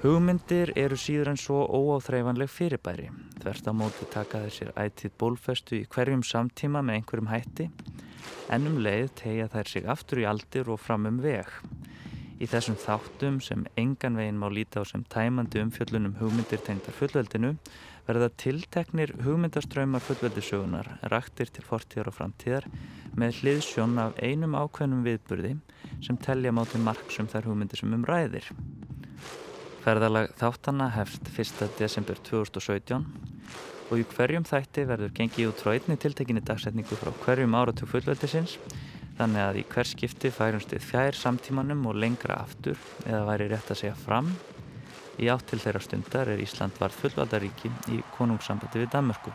Hugmyndir eru síður en svo óáþreifanleg fyrirbæri. Þverst á móti taka þessir ætið bólfestu í hverjum samtíma með einhverjum hætti, en um leið tegja þær sig aftur í aldir og fram um veg. Í þessum þáttum sem engan veginn má líta á sem tæmandi umfjöllunum hugmyndir tengdar fullveldinu verða tilteknir hugmyndaströymar fullveldisögunar raktir til fortíðar og framtíðar með hliðsjón af einum ákveðnum viðburði sem telja máti marksum þær hugmyndir sem um ræðir. Ferðalag þáttana hefst 1. desember 2017 og í hverjum þætti verður gengið út frá einni tiltekinni dagsetningu frá hverjum áratug fullveldisins Þannig að í hver skipti færumst við fjær samtímanum og lengra aftur eða væri rétt að segja fram. Í átt til þeirra stundar er Ísland varð fullvaldaríki í konungssambandi við Danmörku.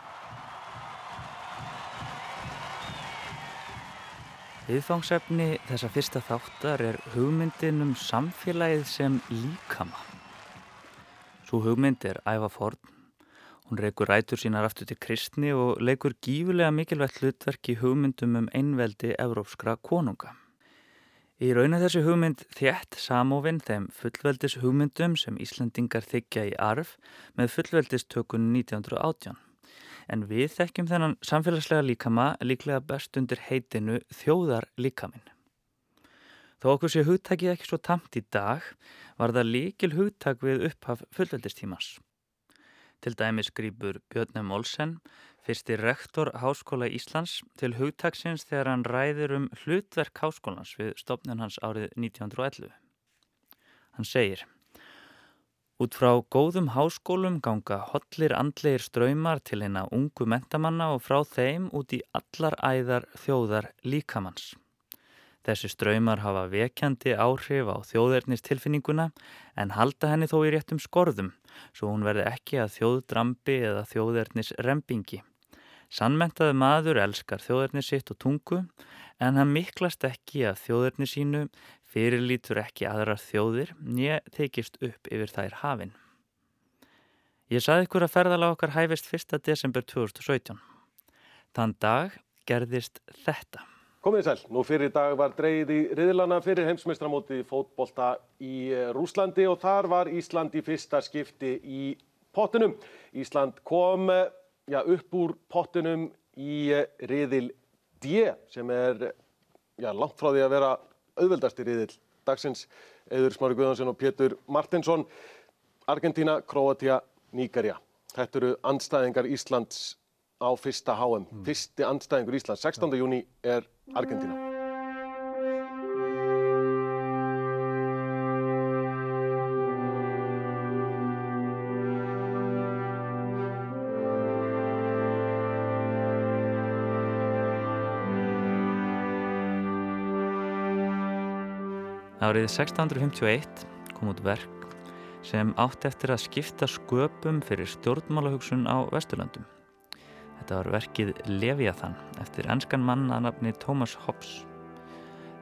Viðfangsefni þessa fyrsta þáttar er hugmyndin um samfélagið sem líkama. Svo hugmynd er æfa forn Hún reykur rætur sínar aftur til kristni og leikur gífulega mikilvægt hlutverk í hugmyndum um einveldi evrópskra konunga. Í rauninu þessi hugmynd þjætt samofinn þeim fullveldis hugmyndum sem Íslandingar þykja í arf með fullveldistökun 1918. En við þekkjum þennan samfélagslega líkama líklega best undir heitinu þjóðar líkaminn. Þó okkur sé hugtakið ekki svo tamt í dag var það líkil hugtak við upphaf fullveldistímas. Til dæmis grýpur Björnum Olsen, fyrsti rektor Háskóla Íslands, til hugtaksins þegar hann ræðir um hlutverk háskólans við stopnun hans árið 1911. Hann segir Út frá góðum háskólum ganga hollir andleir ströymar til eina ungu mentamanna og frá þeim út í allar æðar þjóðar líkamanns. Þessi ströymar hafa vekjandi áhrif á þjóðernistilfinninguna en halda henni þó í réttum skorðum svo hún verði ekki að þjóðdrambi eða þjóðernis rempingi. Sannmentaði maður elskar þjóðernis sitt og tungu en hann miklast ekki að þjóðernis sínu fyrirlítur ekki aðrar þjóðir nýja tekist upp yfir þær hafinn. Ég saði ykkur að ferðala okkar hæfist 1. desember 2017. Þann dag gerðist þetta. Komið sæl, nú fyrir dag var dreyið í riðlana fyrir heimsmeistramóti fótbolta í eh, Rúslandi og þar var Ísland í fyrsta skipti í pottinum. Ísland kom eh, ja, upp úr pottinum í eh, riðil D sem er ja, langt frá því að vera auðveldasti riðil dagsins. Eður Smári Guðansson og Pétur Martinsson, Argentina, Kroatia, Níkarja. Þetta eru anstæðingar Íslands á fyrsta HM. Mm. Fyrsti anstæðingur Íslands, 16. júni er Argentína. Árið 1651 kom út verk sem átt eftir að skipta sköpum fyrir stjórnmálahugsun á Vesturlandum. Þetta var verkið Leviathan eftir ennskan mann að nafni Thomas Hobbes.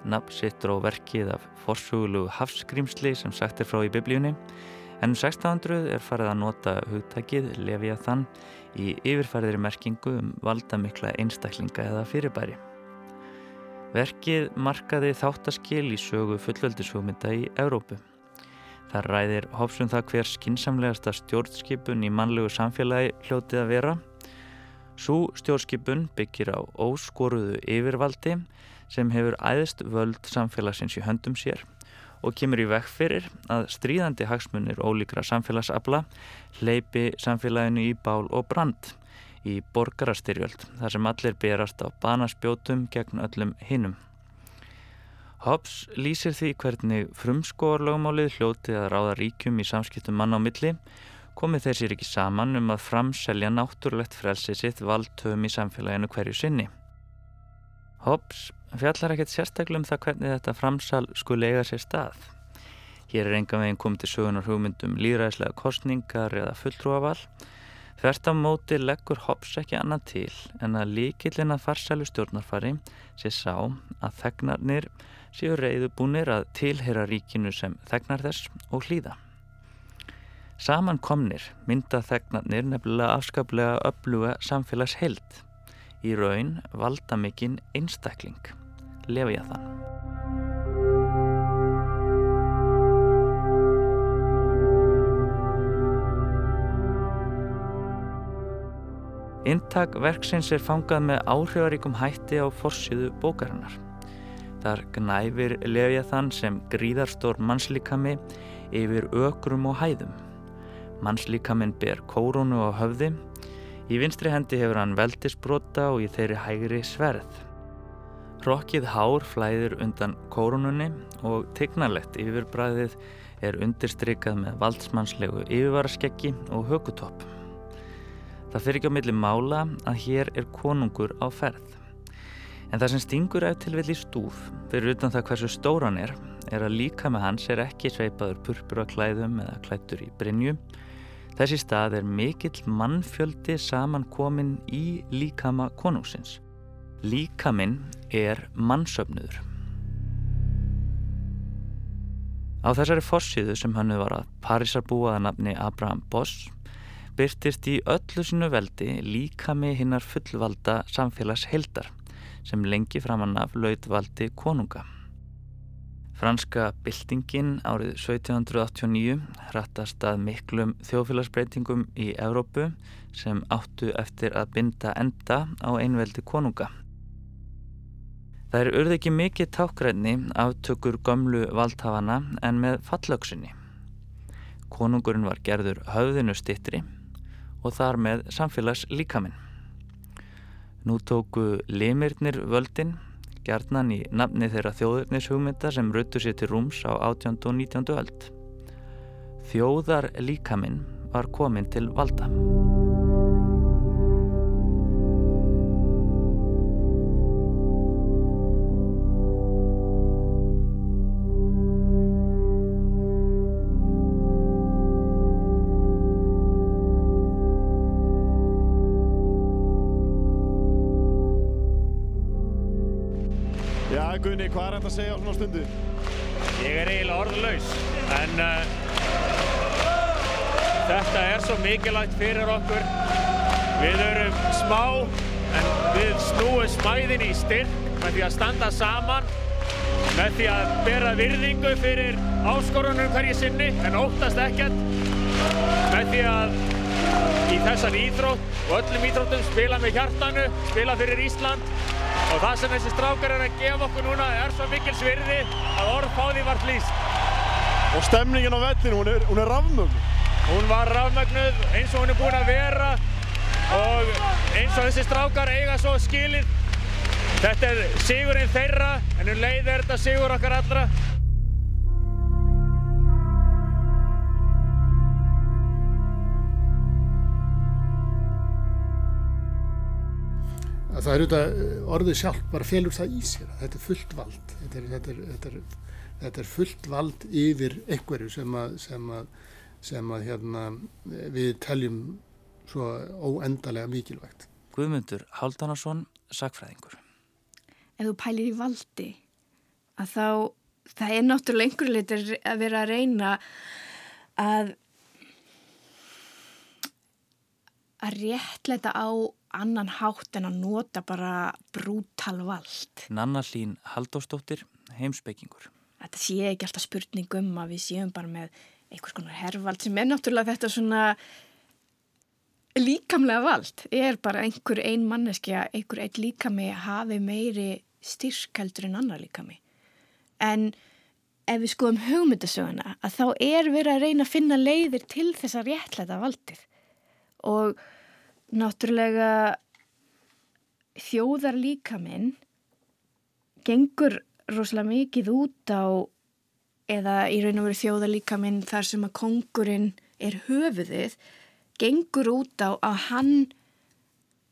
Nafn sittur á verkið af forsugulu hafskrýmsli sem sagt er frá í biblíunni en um 1600 er farið að nota hugtækið Leviathan í yfirfæriðri merkingu um valdamikla einstaklinga eða fyrirbæri. Verkið markaði þáttaskil í sögu fullveldishugmynda í Európu. Það ræðir Hobbes um það hver skinsamlegasta stjórnskipun í mannlegu samfélagi hljótið að vera Svo stjórnskipun byggir á óskoruðu yfirvaldi sem hefur æðist völd samfélagsins í höndum sér og kemur í vekk fyrir að stríðandi hagsmunir ólíkra samfélagsabla hleypi samfélaginu í bál og brand í borgarastyrjöld þar sem allir berast á banaspjótum gegn öllum hinnum. Hobbes lýsir því hvernig frumskóarlögumálið hljóti að ráða ríkjum í samskiptum mann á milli komið þeir sér ekki saman um að framselja náttúrulegt frelsi sitt valdtöfum í samfélaginu hverju sinni. Hobbes fjallar ekkert sérstaklega um það hvernig þetta framsal skulle eiga sér stað. Hér er enga veginn komið til sögunar hugmyndum líðræðislega kostningar eða fulltrúaval. Þvert af móti leggur Hobbes ekki annað til en að líkillin að farsælu stjórnarfari sé sá að þegnarnir séu reyðubúnir að tilhera ríkinu sem þegnar þess og hlýða. Samankomnir mynda þegnarnir nefnilega afskaplega öfluga samfélagsheild. Í raun valda mikinn einstakling. Lefa ég þann. Intak verksins er fangað með áhrifaríkum hætti á forsiðu bókarinnar. Þar gnæfir Lefa ég þann sem gríðarstór mannslíkami yfir ökrum og hæðum. Mannslíkaminn ber kórónu á höfði, í vinstri hendi hefur hann veldisbrota og í þeirri hægri sverð. Rokkið hár flæðir undan kórónunni og tegnarlegt yfirbræðið er undirstrykað með valdsmannslegu yfirvaraskeggi og hökutopp. Það fyrir ekki á milli mála að hér er konungur á ferð. En það sem stingur ef til vill í stúf, fyrir utan það hversu stóran er, er að líka með hans er ekki sveipaður purpura klæðum eða klættur í brinju. Þessi stað er mikill mannfjöldi samankomin í líkama konungsins. Líkaminn er mannsöfnuður. Á þessari fossiðu sem hannu var að Parísarbúaða nafni Abraham Boss byrtist í öllu sinu veldi líkami hinnar fullvalda samfélags heldar sem lengi framann af lautvaldi konunga. Franska byltingin árið 1789 hrattast að miklum þjófélagsbreytingum í Evrópu sem áttu eftir að binda enda á einveldi konunga. Það er urði ekki mikið tákgræni aftökur gömlu valdhafana en með fallöksunni. Konungurinn var gerður höfðinu stittri og þar með samfélags líkaminn. Nú tóku limirnir völdin, gerðnan í nafni þeirra þjóðurnishugmynda sem röttu sér til rúms á 18. og 19. öld. Þjóðar líkaminn var komin til valda. Hvað er þetta að segja á svona stundu? Ég er eiginlega orðlaus, en uh, þetta er svo mikilvægt fyrir okkur. Við erum smá, en við snúum smæðin í styrk með því að standa saman, með því að bera virðingu fyrir áskorunum hverju sinni, en óttast ekkert, með því að í þessan íþrótt og öllum íþróttum spila með hjartanu, spila fyrir Ísland og það sem þessi strákar er að gefa okkur núna er svo mikil svirði að orð fáði vart líst. Og stemningin á vettinu, hún er, er rafmögnuð. Hún var rafmögnuð eins og hún er búin að vera og eins og þessi strákar eiga svo skilið. Þetta er sigurinn þeirra en um leið er þetta sigur okkar allra. Það er auðvitað orðið sjálf bara felur það í sér þetta er fullt vald. Þetta er, þetta er, þetta er, þetta er fullt vald yfir einhverju sem að, sem að, sem að hérna, við teljum svo óendalega mikilvægt. Guðmundur Haldanarsson, sakfræðingur Ef þú pælir í valdi að þá það er náttúrulega einhverju litur að vera að reyna að að réttleita á annan hátt en að nota bara brútal vald. Nanna Hlín Haldóstóttir, heimsbyggingur. Þetta sé ekki alltaf spurning um að við séum bara með einhvers konar herrvald sem er náttúrulega þetta svona líkamlega vald. Ég er bara einhver ein manneskja, einhver ein líkami hafi meiri styrkeldur en annar líkami. En ef við skoðum hugmyndasöguna að þá er verið að reyna að finna leiðir til þess að réttleita valdið og náttúrulega þjóðar líka minn gengur rosalega mikið út á eða í raun og veru þjóðar líka minn þar sem að kongurinn er höfuðið gengur út á að hann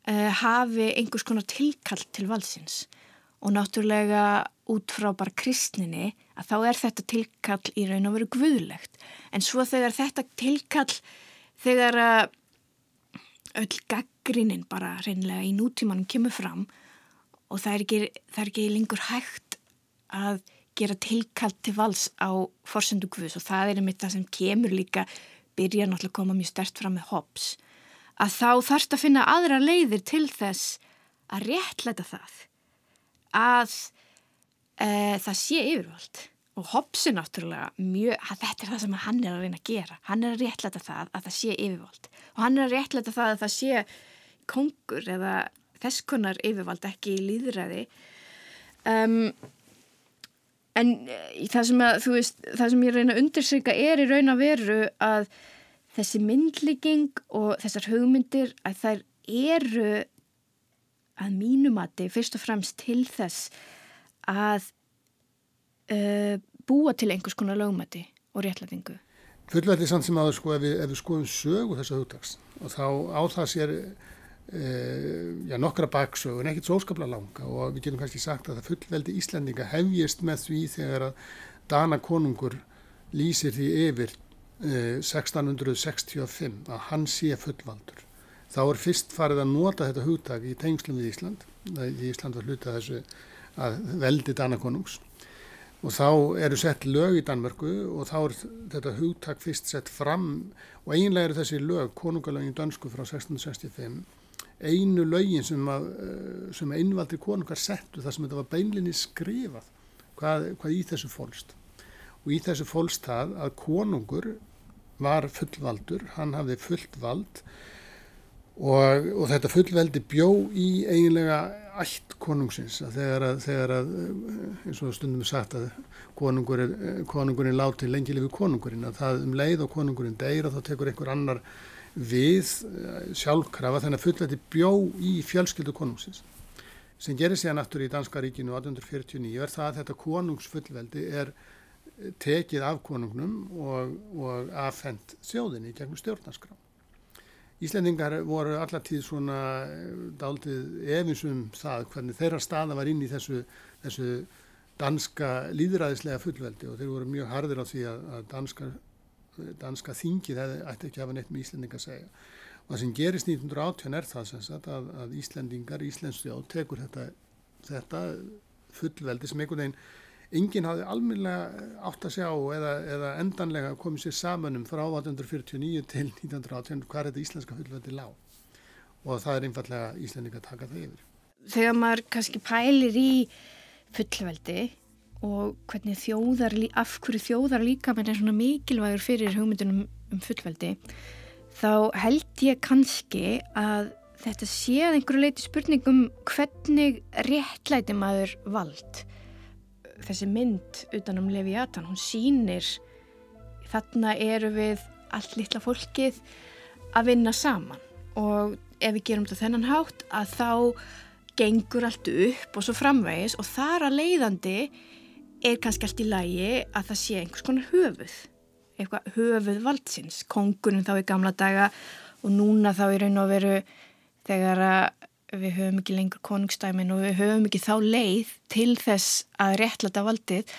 uh, hafi einhvers konar tilkall til valsins og náttúrulega út frá bara kristninni að þá er þetta tilkall í raun og veru guðlegt. En svo þegar þetta tilkall þegar að öll gaggrinnin bara reynilega í nútímanum kemur fram og það er ekki, það er ekki lengur hægt að gera tilkallt til vals á forsendu guðs og það er einmitt það sem kemur líka byrja náttúrulega að koma mjög stert fram með hops að þá þarfst að finna aðra leiðir til þess að réttleita það að e, það sé yfirvald og Hobbes er náttúrulega mjög, þetta er það sem hann er að reyna að gera. Hann er að réttlæta það að það sé yfirvald. Og hann er að réttlæta það að það sé kongur eða þess konar yfirvald ekki í líðræði um, en eh, það sem, að, veist, það sem ég reyna að undirsryka er í raun að veru að þessi myndlíking og þessar hugmyndir að þær eru að mínumati fyrst og fremst til þess að uh, búa til einhvers konar lögmati og réttlætingu. Fullveldi samt sem aður sko ef við, ef við skoðum sögu þessa hugdags og þá á það sér Uh, já, nokkra baksögun, ekkert svo óskaplega langa og við getum kannski sagt að það fullveldi Íslandinga hefjist með því þegar að Dana konungur lýsir því yfir uh, 1665 að hann sé fullvaldur. Þá er fyrst farið að nota þetta hugtak í tengslum við Ísland, því Ísland var hluta þessu að veldi Dana konungs og þá eru sett lög í Danmörku og þá er þetta hugtak fyrst sett fram og eiginlega eru þessi lög, konungalögin dönsku frá 1665 einu lögin sem, að, eh, sem einvaldir konungar settu þar sem þetta var beinlinni skrifað hvað, hvað í þessu fólst. Og í þessu fólst það að konungur var fullvaldur, hann hafði fullt vald og, og þetta fullveldi bjó í eiginlega allt konungsins að þegar að, þegar að eh, eins og stundum sagt að eh, konungurinn láti lengi lifið konungurinn að það um leið og konungurinn deyra þá tekur einhver annar við eh, sjálfkrafa þannig að fullveldi bjó í fjölskyldu konungsins sem gerir síðan aftur í Danska ríkinu 1849 er það að þetta konungsfullveldi er tekið af konungnum og, og affend þjóðinni gegnum stjórnarskrá. Íslendingar voru allartíð svona eh, daldið efinsum það hvernig þeirra staða var inn í þessu, þessu danska líðræðislega fullveldi og þeir voru mjög hardir á því að, að danska danska þingið ætti ekki að hafa neitt með Íslendinga að segja. Og það sem gerist 1918 er það sem sagt að, að Íslendingar, Íslendsþjóð tekur þetta, þetta fullveldi sem einhvern veginn enginn hafði alminlega átt að sjá eða, eða endanlega komið sér samanum frá 1849 til 1918 hvað þetta íslenska fullveldi lág og það er einfallega Íslendinga að taka það yfir. Þegar maður kannski pælir í fullveldi og hvernig þjóðar, af hverju þjóðar líka með er svona mikilvægur fyrir hugmyndunum um fullveldi þá held ég kannski að þetta sé að einhverju leiti spurningum hvernig réttlæti maður vald þessi mynd utanum Leviathan, hún sínir þarna eru við allt litla fólkið að vinna saman. Og ef við gerum þetta þennan hátt að þá gengur allt upp og svo framvegis og þar að leiðandi er kannski allt í lægi að það sé einhvers konar höfuð, eitthvað höfuð valdsins, kongurinn þá í gamla daga og núna þá í raun og veru þegar við höfum ekki lengur konungstæmin og við höfum ekki þá leið til þess að réttlata valdið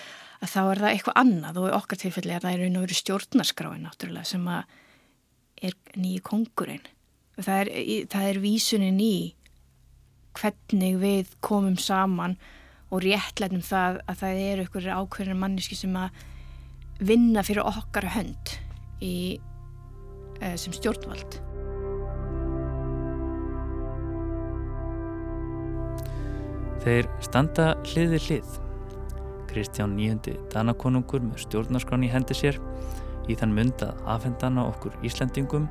að þá er það eitthvað annað og í okkar tilfelli er það í raun og veru stjórnarskráin náttúrulega sem að er nýju kongurinn. Það er, það er vísunin í hvernig við komum saman og réttlætum það að það eru ykkur ákveðin manniski sem að vinna fyrir okkar hönd í, uh, sem stjórnvald. Þeir standa hliði hlið. Kristján Níundi Danakonungur með stjórnarskráni hendi sér í þann mynd að afhendana okkur Íslandingum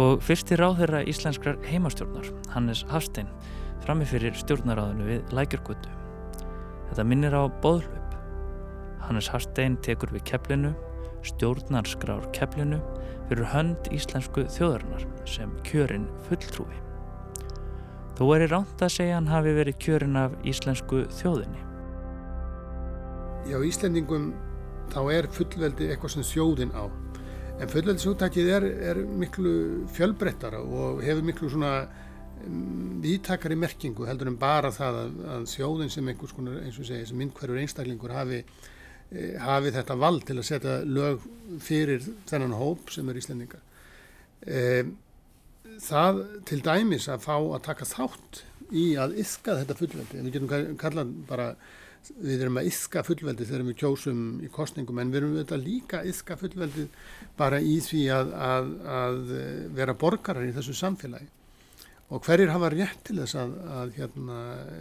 og fyrsti ráðherra íslenskrar heimastjórnar, Hannes Hafstein, framifyrir stjórnaráðinu við Lækjurgötu. Þetta minnir á boðhlaup. Hannes Harstein tekur við keflinu, stjórnar skrár keflinu fyrir hönd íslensku þjóðarinnar sem kjörin fulltrúi. Þó er í ránt að segja hann hafi verið kjörin af íslensku þjóðinni. Já, Íslendingum þá er fullveldi eitthvað sem þjóðin á. En fullveldisúttakið er, er miklu fjölbrettara og hefur miklu svona viðtakari merkingu heldur en bara það að, að þjóðin sem einhvers konar eins og segja sem myndkverfur einstaklingur hafi, e, hafi þetta vald til að setja lög fyrir þennan hóp sem er íslendingar. E, það til dæmis að fá að taka þátt í að yfka þetta fullveldi, við getum kallað bara við erum að yfka fullveldi þegar við kjósum í kostningum en við erum auðvitað líka að yfka fullveldi bara í því að, að, að vera borgarar í þessu samfélagi og hverjir hafa rétt til þess að, að hérna,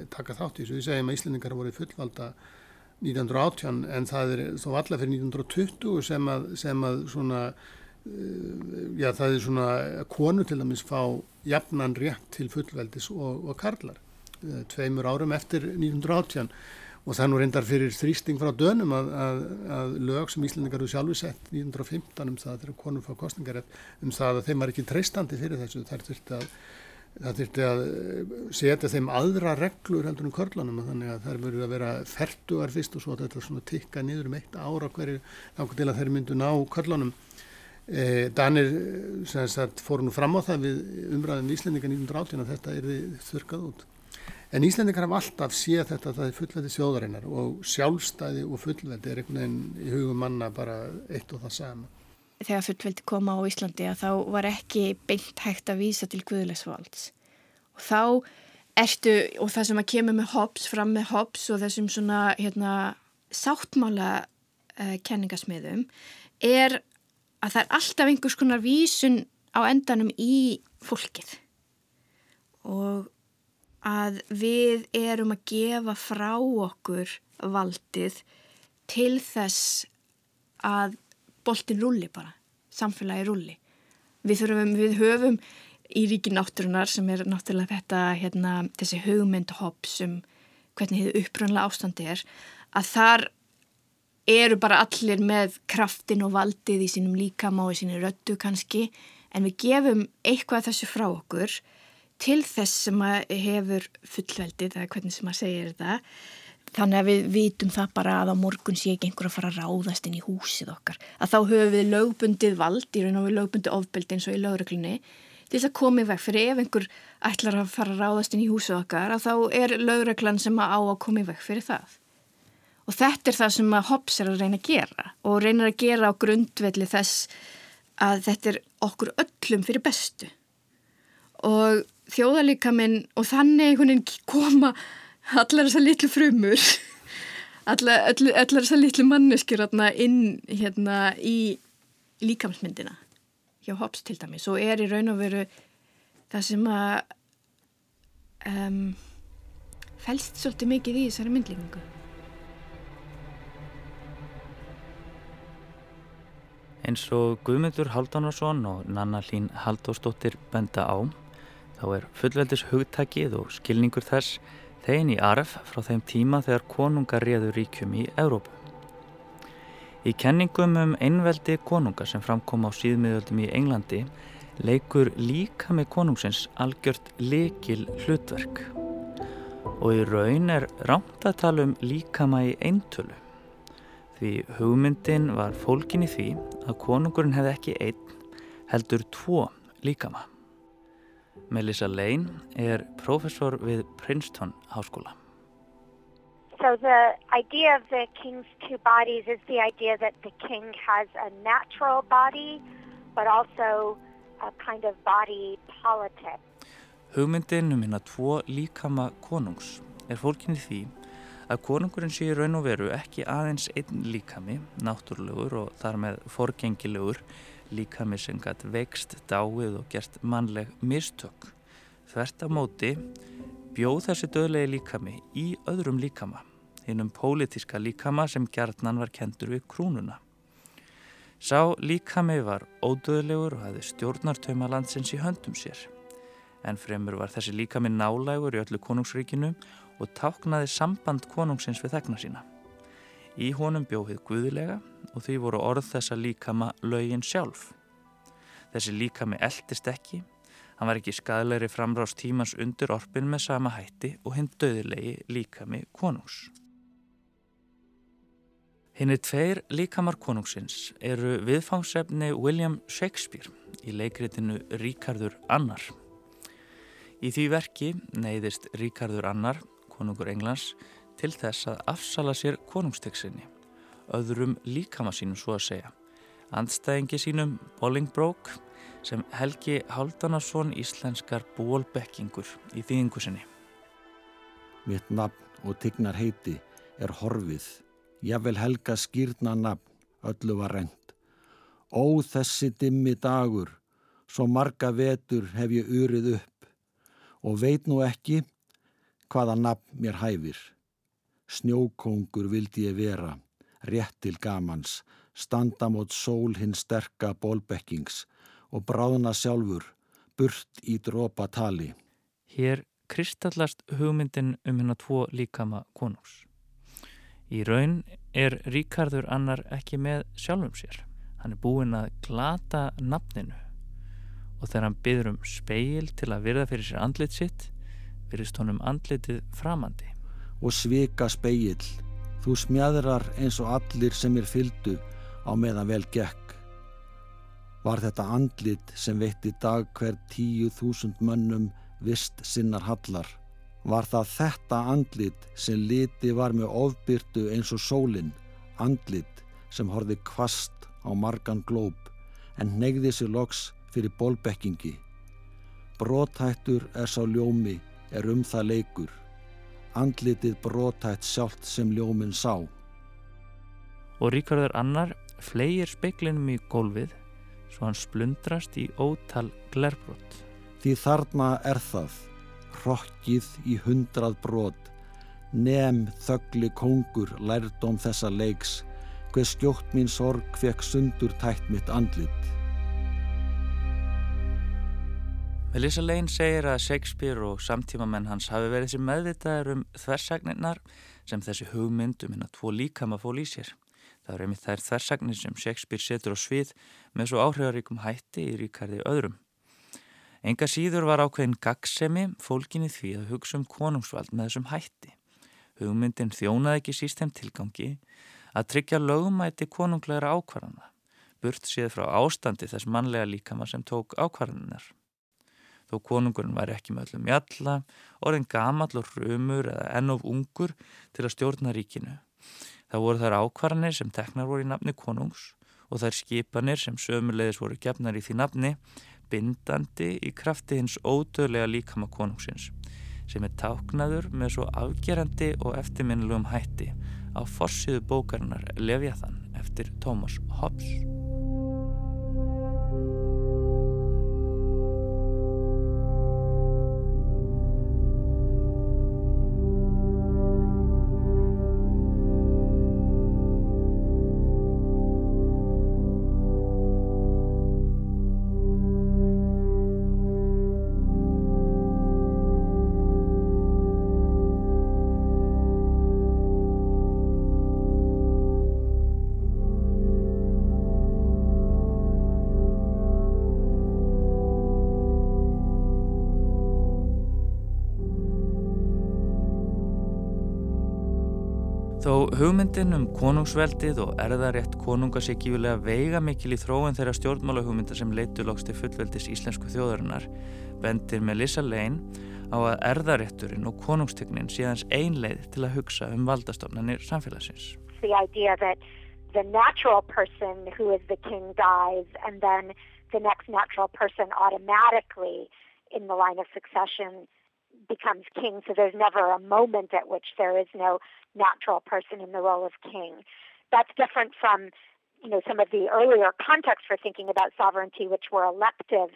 taka þátt í þessu. Við segjum að Íslendingar hafa voruð fullvalda 1918 en það er þó alla fyrir 1920 sem að, sem svona já það er svona konu til dæmis fá jafnan rétt til fullveldis og, og karlar tveimur árum eftir 1918 og það nú reyndar fyrir þrýsting frá dönum að, að, að lög sem Íslandingar eru sjálfu sett 1915 um það þegar konum fá kostningarétt um það að þeim var ekki treystandi fyrir þessu. Þær þurfti að það þurfti að eh, setja þeim aðra reglur heldur um körlanum þannig að þær verður að vera ferduar fyrst og svo þetta svona tikka niður um eitt ára hverju þá til að þær myndu ná körlanum Danir sagt, fóru nú fram á það við umræðum Íslendinga 1918 að þetta er þurkað út. En Íslendingar hafa alltaf séð þetta að það er fullveldi þjóðarinnar og sjálfstæði og fullveldi er einhvern veginn í hugum manna bara eitt og það sama. Þegar fullveldi koma á Íslandi að þá var ekki beint hægt að vísa til guðlegsvalds og þá ertu og það sem að kemur með hops fram með hops og þessum svona hérna, sáttmála uh, kenningasmiðum er að það er alltaf einhvers konar vísun á endanum í fólkið og að við erum að gefa frá okkur valdið til þess að boltin rulli bara, samfélagi rulli. Við, þurfum, við höfum í ríki náttúrunar sem er náttúrulega þetta, hérna, þessi hugmyndhopp sem hvernig þið upprönda ástandi er, að þar eru bara allir með kraftin og valdið í sínum líkama og í sínu röttu kannski, en við gefum eitthvað þessu frá okkur til þess sem hefur fullveldið, eða hvernig sem að segja þetta, Þannig að við vitum það bara að á morgun sé ekki einhver að fara að ráðast inn í húsið okkar. Að þá höfum við lögbundið vald, í raun og við lögbundið ofbeldi eins og í lögreglunni, til þess að komið vekk fyrir ef einhver ætlar að fara að ráðast inn í húsið okkar, að þá er lögreglan sem að á að komið vekk fyrir það. Og þetta er það sem að Hobbes er að reyna að gera og reynir að gera á grundvelli þess að þetta er okkur öllum fyrir bestu. Og þjóðalíka minn og þannig koma allar þessar litlu frumur allar, allar þessar litlu manneskjur inn hérna í líkamsmyndina hjá Hobbes til dæmis og er í raun og veru það sem að um, fælst svolítið mikið í þessari myndlífingu Eins og Guðmundur Haldánarsson og Nanna Lín Haldóstóttir benda á þá er fullveldis hugtakið og skilningur þess þegin í arf frá þeim tíma þegar konungar réður ríkjum í Európu. Í kenningum um einveldi konunga sem framkom á síðmiðöldum í Englandi leikur líka með konungsins algjört lekil hlutverk og í raun er rámt að tala um líkama í eintölu því hugmyndin var fólkin í því að konungurinn hefði ekki einn heldur tvo líkama. Melissa Lane er professor við Princeton Háskóla. So the idea of the king's two bodies is the idea that the king has a natural body but also a kind of body politic. Hugmyndin um hérna tvo líkama konungs er fólkinni því að konungurinn sé raun og veru ekki aðeins einn líkami, náttúrulegur og þar með forgengilegur líkami sem gætt vext, dáið og gert mannleg mistök. Þvert af móti bjóð þessi döðlegi líkami í öðrum líkama, hinnum pólitíska líkama sem gjarnan var kentur við krúnuna. Sá líkami var ódöðlegur og hefði stjórnartöma landsins í höndum sér. En fremur var þessi líkami nálægur í öllu konungsríkinu og táknaði samband konungsins við þegna sína. Í honum bjóðið guðilega og því voru orð þessa líkama lögin sjálf. Þessi líkami eldist ekki, hann var ekki skadleiri framrást tímans undir orpin með sama hætti og hinn döðilegi líkami konungs. Hinn er tveir líkamar konungsins eru viðfangsefni William Shakespeare í leikritinu Ríkardur Annar. Í því verki neyðist Ríkardur Annar, konungur Englands, til þess að afsala sér konungsteksinni, öðrum líkama sínum svo að segja, andstæðingi sínum Bolingbroke sem Helgi Haldanarsson íslenskar bólbekkingur í þýðingu sinni. Mitt nafn og tignar heiti er horfið, ég vel helga skýrna nafn, öllu var reynd. Ó þessi dimmi dagur, svo marga vetur hef ég urið upp og veit nú ekki hvaða nafn mér hæfir. Snjókongur vildi ég vera, rétt til gamans, standa mot sól hinn sterka bólbekkings og bráðna sjálfur, burt í drópa tali. Hér kristallast hugmyndin um hennar tvo líkama konungs. Í raun er Ríkardur annar ekki með sjálfum sér. Hann er búinn að glata nafninu og þegar hann byður um speil til að virða fyrir sér andlit sitt, virðist honum andlitið framandi. Og svika speil, þú smjadrar eins og allir sem er fyldu á meðan vel gekk. Var þetta andlit sem veitti dag hver tíu þúsund mönnum vist sinnar hallar? Var það þetta andlit sem liti var með ofbyrtu eins og sólinn, andlit sem horfi kvast á margan glóp en negði sér loks fyrir bólbekkingi. Brótættur er sá ljómi, er um það leikur. Andlitið brótætt sjálft sem ljóminn sá. Og Ríkarður annar flegir speiklinum í gólfið svo hann splundrast í ótal glerbrott. Því þarna er það, hrokkið í hundrað brott, nefn þöggli kongur lærdom þessa leiks, hver skjótt mín sorg fekk sundur tætt mitt andlit. Melissa Lane segir að Shakespeare og samtímamenn hans hafi verið sem meðvitaðar um þversagninnar sem þessi hugmynd um hérna tvo líkama fól í sér. Það er einmitt þær þversagnir sem Shakespeare setur á svið með svo áhrifaríkum hætti í ríkarði öðrum. Enga síður var ákveðin gagsemi fólkinni því að hugsa um konungsvald með þessum hætti. Hugmyndin þjónaði ekki sístem tilgangi að tryggja lögumæti konunglegra ákvarðana, burt séð frá ástandi þess mannlega líkama sem tók ákvarðaninnar. Þó konungurinn væri ekki með öllum jalla, orðin gamall og rumur eða ennof ungur til að stjórna ríkinu. Það voru þær ákvarðanir sem teknar voru í nafni konungs og þær skipanir sem sömulegis voru gefnar í því nafni bindandi í krafti hins ódöðlega líkama konungsins sem er táknaður með svo afgerandi og eftirminnilegum hætti á forsiðu bókarinnar Leviathan eftir Thomas Hobbes. Þó hugmyndin um konungsveldið og erðarétt konunga sé gífilega veiga mikil í þróun þeirra stjórnmála hugmynda sem leitu loks til fullveldis íslensku þjóðarinnar bendir Melissa Lane á að erðarétturinn og konungstegnin séðans einleið til að hugsa um valdastofnanir samfélagsins. The idea that the natural person who is the king dies and then the next natural person automatically in the line of succession becomes king so there's never a moment at which there is no natural person in the role of king. That's different from you know some of the earlier contexts for thinking about sovereignty which were elective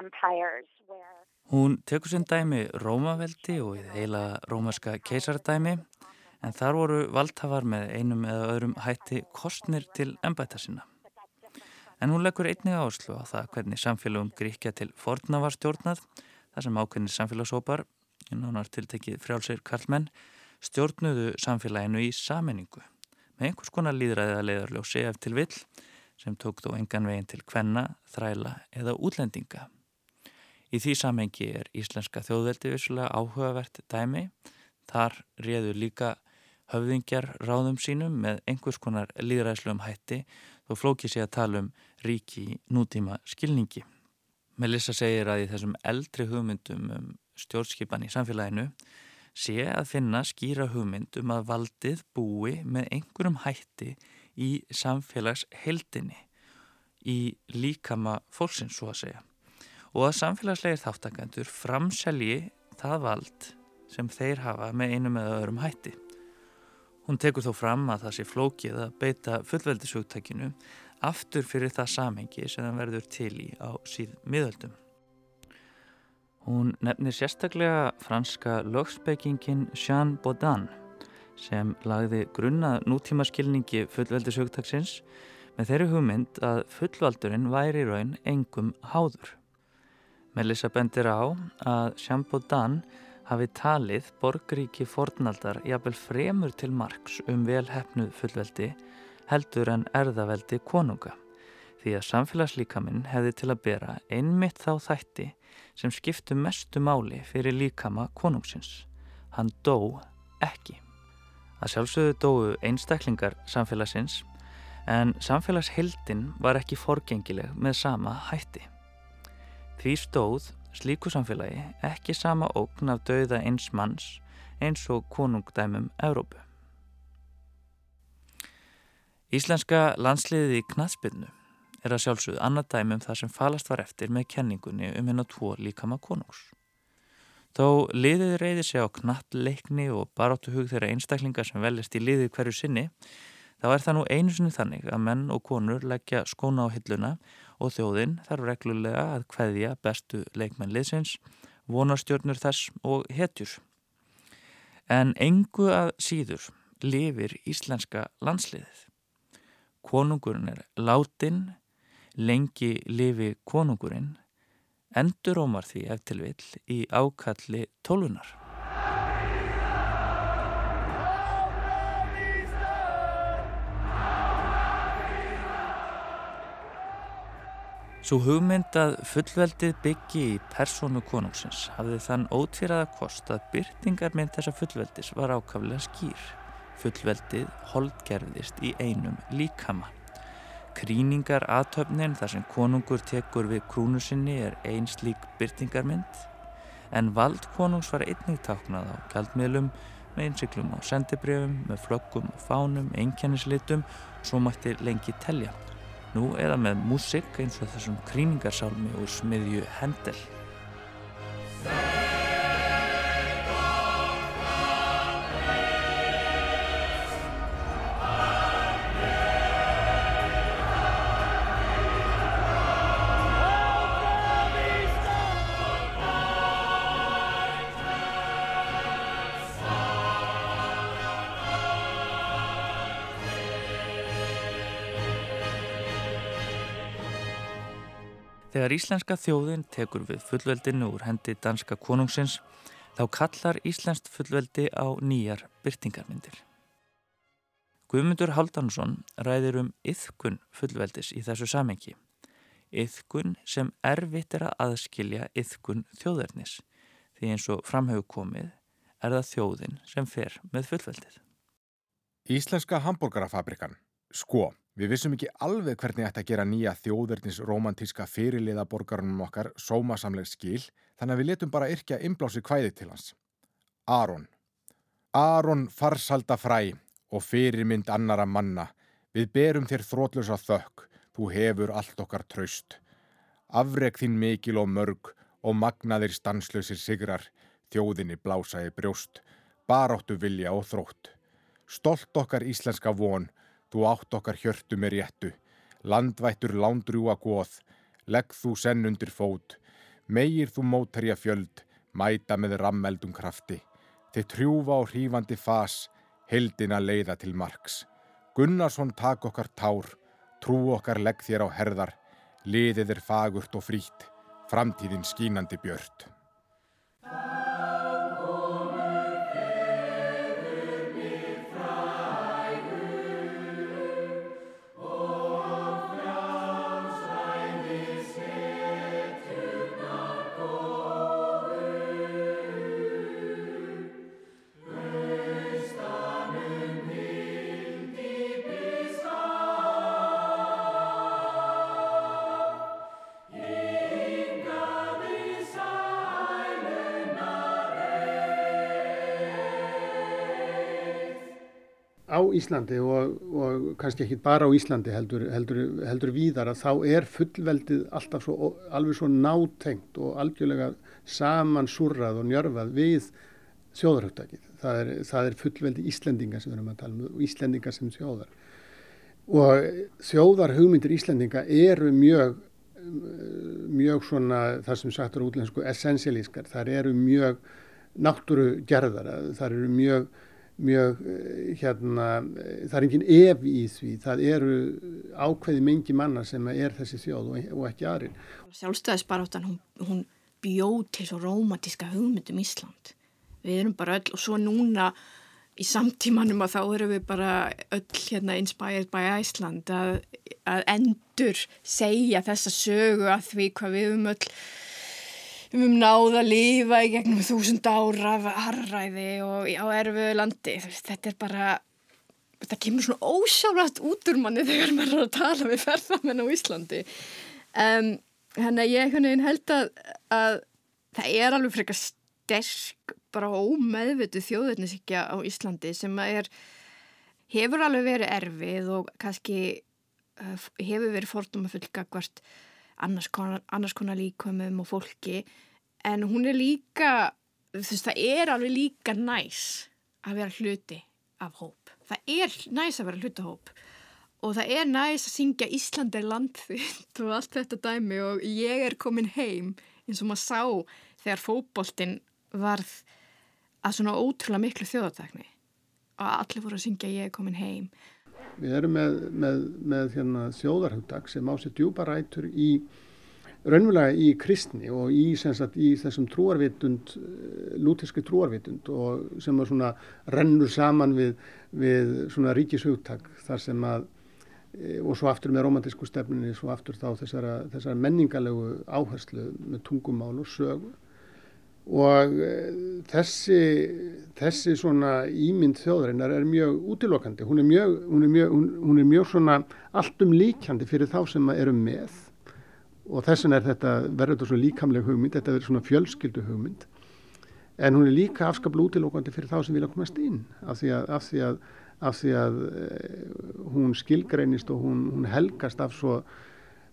empires where Hún tekur sinn dæmi Rómaveldi og heila rómaska keisardæmi en þar voru valdhafar með einum eða öðrum hætti kostnir til ennbæta sinna. En hún leggur einnig áherslu á það hvernig samfélagum gríkja til forna var stjórnað, þar sem ákveðnir samfélagsópar, nánar tiltekið frjálsir karlmenn, stjórnuðu samfélaginu í sammenningu með einhvers konar líðræðið að leiðarljósi ef til vill sem tók þó engan veginn til kvenna, þræla eða útlendinga. Í því samhengi er íslenska þjóðveldi vissulega áhugavert dæmi. Þar réðu líka höfðingjar ráðum sínum með einhvers konar líðræðslegum hætti þó flóki sé að tala um ríki nútíma skilningi. Melissa segir að í þessum eldri hugmyndum um stjórnskipan í samfélaginu sé að finna skýra hugmynd um að valdið búi með einhverjum hætti í samfélagsheldinni í líkama fólksins svo að segja og að samfélagslegir þáttakandur framselji það vald sem þeir hafa með einum eða öðrum hætti. Hún tekur þó fram að það sé flókið að beita fullveldisugtækinu aftur fyrir það samhengi sem það verður til í á síð miðöldum. Hún nefnir sérstaklega franska lögspekingin Jean Baudin sem lagði grunna nútíma skilningi fullveldisugtaksins með þeirri hugmynd að fullvaldurinn væri raun engum háður. Melissa bendir á að Champodan hafi talið borgríki fornaldar jafnvel fremur til margs um velhefnuð fullveldi heldur en erðaveldi konunga því að samfélagslíkaminn hefði til að bera einmitt þá þætti sem skiptu mestu máli fyrir líkama konungsins. Hann dó ekki. Að sjálfsögðu dóu einstaklingar samfélagsins en samfélagshildin var ekki forgengileg með sama hætti. Því stóð slíku samfélagi ekki sama ógn af dauða eins manns eins og konungdæmum Európu. Íslenska landsliðið í knaðspilnu er að sjálfsögðu annað dæmum það sem falast var eftir með kenningunni um henn að tvo líkama konungs. Þó liðið reyði sig á knattleikni og baráttuhug þeirra einstaklingar sem veljast í liðið hverju sinni, þá er það nú einu sinni þannig að menn og konur leggja skóna á hilluna og þjóðinn þarf reglulega að hveðja bestu leikmenn liðsins, vonarstjörnur þess og hetjur. En engu að síður lifir íslenska landsliðið. Konungurinn er látin, lengi lifi konungurinn, endur ómar því eftir vill í ákalli tólunar. Svo hugmynd að fullveldið byggi í persónu konungsins hafði þann ótvíraða kost að byrtingarmynd þessa fullveldis var ákaflega skýr. Fullveldið holdgerðist í einum líkama. Kríningar aðtöfnin þar sem konungur tekur við krúnu sinni er einn slík byrtingarmynd en vald konungs var einnig táknað á kjaldmiðlum með innsiklum á sendibrjöfum, með flöggum og fánum, einkennislitum svo mætti lengi telja. Nú eða með músik eins og þessum kríningarsálmi úr smiðju Hendel. Íslenska þjóðin tekur við fullveldinu úr hendi danska konungsins þá kallar íslenskt fullveldi á nýjar byrtingarmyndir. Guðmundur Haldansson ræðir um yðkun fullveldis í þessu samengi. Yðkun sem erfitt er að aðskilja yðkun þjóðarnis því eins og framhegu komið er það þjóðin sem fer með fullveldið. Íslenska hambúrgarafabrikan, sko. Við vissum ekki alveg hvernig þetta gera nýja þjóðverðnis romantíska fyrirliða borgarunum okkar sómasamleg skil þannig að við letum bara yrkja inblási kvæði til hans. Aron Aron farsalda fræ og fyrirmynd annara manna við berum þér þrótlösa þökk þú hefur allt okkar traust. Afreg þín mikil og mörg og magnaðir stanslösir sigrar þjóðinni blásaði brjóst baráttu vilja og þrótt. Stolt okkar íslenska von Þú átt okkar hjörtu með réttu, landvættur lándrúa góð, legg þú senn undir fót, meir þú mótarja fjöld, mæta með rammeldum krafti, þið trjúfa á hrífandi fas, heldina leiða til marks. Gunnarsson tak okkar tár, trú okkar legg þér á herðar, liðið er fagurt og frít, framtíðin skínandi björt. Íslandi og, og kannski ekki bara á Íslandi heldur, heldur, heldur víðar að þá er fullveldið alltaf svo, alveg svo nátengt og algjörlega samansurrað og njörfað við þjóðarhugtakið. Það er, það er fullveldi Íslendinga sem við erum að tala um og Íslendinga sem þjóðar. Og þjóðarhugmyndir Íslendinga eru mjög, mjög svona það sem sagt eru útlensku essentialískar. Það eru mjög náttúrugerðar, það eru mjög mjög hérna, það er engin ef í því, það eru ákveði mengi manna sem er þessi þjóð og, ekki aðrin. Sjálfstæðisbaráttan, hún, hún bjóð til svo rómatíska hugmyndum Ísland. Við erum bara öll og svo núna í samtímanum að þá erum við bara öll hérna inspired by Iceland að, að endur segja þessa sögu að því hvað við um öll við höfum náða að lifa í gegnum þúsund ára harræði og á erfiðu landi. Þetta er bara þetta kemur svona ósjárætt út úr manni þegar maður er að tala við ferðamenn á Íslandi. Um, þannig að ég held að, að það er alveg frekar sterk bara ómeðvitu þjóðurnisíkja á Íslandi sem er, hefur alveg verið erfið og kannski uh, hefur verið fylgja hvert annars konar, annars konar líkumum og fólki. En hún er líka, þú veist það er alveg líka næs að vera hluti af hóp. Það er næs að vera hluti af hóp. Og það er næs að syngja Íslandi er landþitt og allt þetta dæmi. Og ég er komin heim eins og maður sá þegar fókbóltinn varð að svona ótrúlega miklu þjóðatakni. Og allir voru að syngja ég er komin heim Við erum með, með, með hérna, þjóðarhugdag sem á sér djúpa rætur í raunverulega í kristni og í, sagt, í þessum trúarvitund eh, lútiski trúarvitund og sem er svona rennur saman við, við svona ríkishugdag þar sem að eh, og svo aftur með romantísku stefninni svo aftur þá þessara, þessara menningalegu áherslu með tungumál og sögu og eh, þessi, þessi svona ímynd þjóðarinnar er mjög útilokandi, hún er mjög, hún er mjög, hún er mjög svona alltum líkjandi fyrir þá sem eru með. Og þessin er þetta verður þetta svona líkamleg hugmynd, þetta verður svona fjölskyldu hugmynd. En hún er líka afskaplega útilokandi fyrir þá sem vilja komast inn af því að, af því að, af því að eh, hún skilgreinist og hún, hún helgast af svo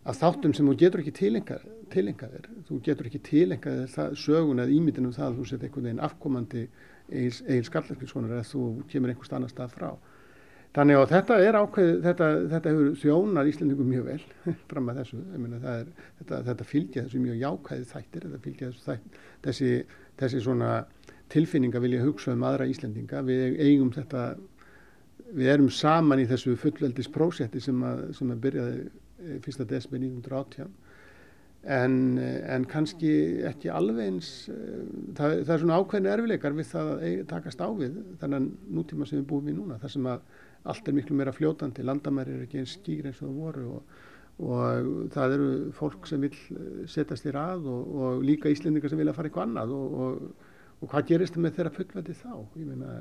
að þáttum sem þú getur ekki tilengað þér, þú getur ekki tilengað þér sögun eða ímyndin um það að þú set einhvern veginn afkomandi eigin skallarkvíssonar eða þú kemur einhvers annar stað frá. Þannig að þetta er ákveð, þetta, þetta hefur þjónar Íslandingum mjög vel fram að þessu, meina, er, þetta, þetta fylgja þessu mjög jákvæði þættir, þetta fylgja þessu þessi, þessi tilfinninga vilja hugsa um aðra Íslandinga, við eigum þetta, við erum saman í þessu fullveldis prósetti sem að, sem að byrjaði fyrsta desmi 1918 en, eh, en kannski ekki alveg eins eh, það, það er svona ákveðin erfileikar við það að takast á við þannig nútíma sem við búum í núna þar sem að allt er miklu meira fljótandi landamæri er ekki eins skýr eins og það voru og, og það eru fólk sem vil setjast í rað og, og líka íslendingar sem vilja fara eitthvað annað og, og hvað gerist það með þeirra fullvæti þá? Ég meina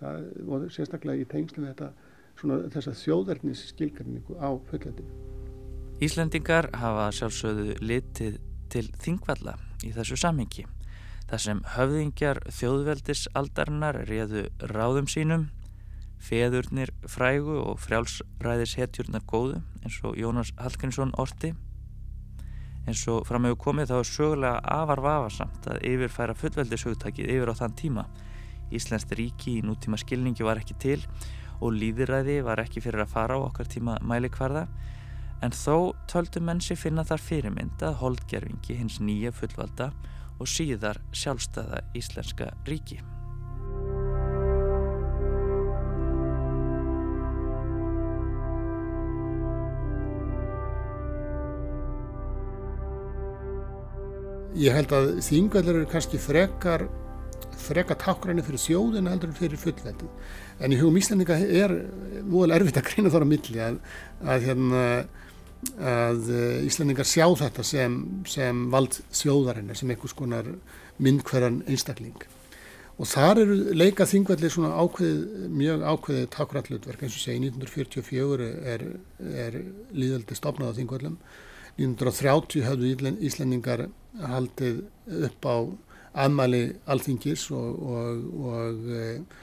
það og sérstaklega í tengslu þetta svona þessa þjóðverðnis skilgarningu á fullvætinu Íslendingar hafa sjálfsögðu litið til þingvalla í þessu samhengi þar sem höfðingjar þjóðveldisaldarinnar réðu ráðum sínum feðurnir frægu og frjálsræðis hetjurnar góðu eins og Jónas Hallgrímsson orti. Eins og framöfu komið þá er sögulega afar vafarsamt að yfirfæra fullveldishugtakið yfir á þann tíma. Íslandst ríki í nútíma skilningi var ekki til og líðiræði var ekki fyrir að fara á okkar tíma mælikvarða en þó töldu menn sér finna þar fyrirmynd að holdgerfingi hins nýja fullvalda og síðar sjálfstæða íslenska ríki. Ég held að þingveldur eru kannski frekar frekar tákgræni fyrir sjóðin heldur fyrir fullveldið. En í hugum Íslandinga er volið erfitt að greina þar á milli að, að hérna að eh, Íslandingar sjá þetta sem, sem vald þjóðarinnar, sem einhvers konar myndkverðan einstakling. Og þar eru leika þingvelli svona ákveðið, mjög ákveðið takkurallutverk eins og segi 1944 er, er líðaldi stopnað á þingvellum. 1930 hafðu Íslandingar haldið upp á aðmæli alþingis og, og, og eh,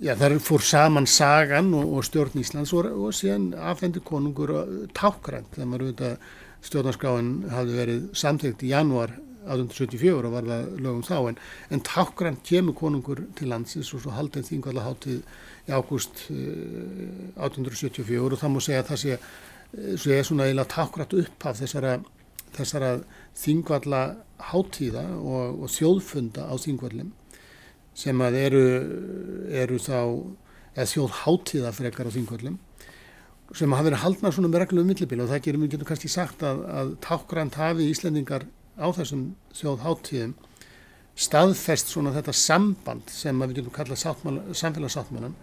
Já, þar fór saman sagan og, og stjórn Íslands og, og síðan afhendur konungur tákgrænt þegar maður auðvitað stjórnarskráin hafði verið samþygt í janúar 1874 og var það lögum þá en, en tákgrænt kemur konungur til landsins og svo haldið þingvalla háttið í ágúst uh, 1874 og það múið segja að það sé, eh, sé svona eiginlega tákgrænt upp af þessara, þessara þingvalla háttíða og, og þjóðfunda á þingvallum sem að eru, eru þá eða þjóð hátíða frekar á þingvöldum sem hafa verið haldna svona með reglum um millibíla og það gerum við getum kannski sagt að, að tákgrænt hafi Íslendingar á þessum þjóð hátíðum staðfest svona þetta samband sem við getum kallað samfélagsáttmálan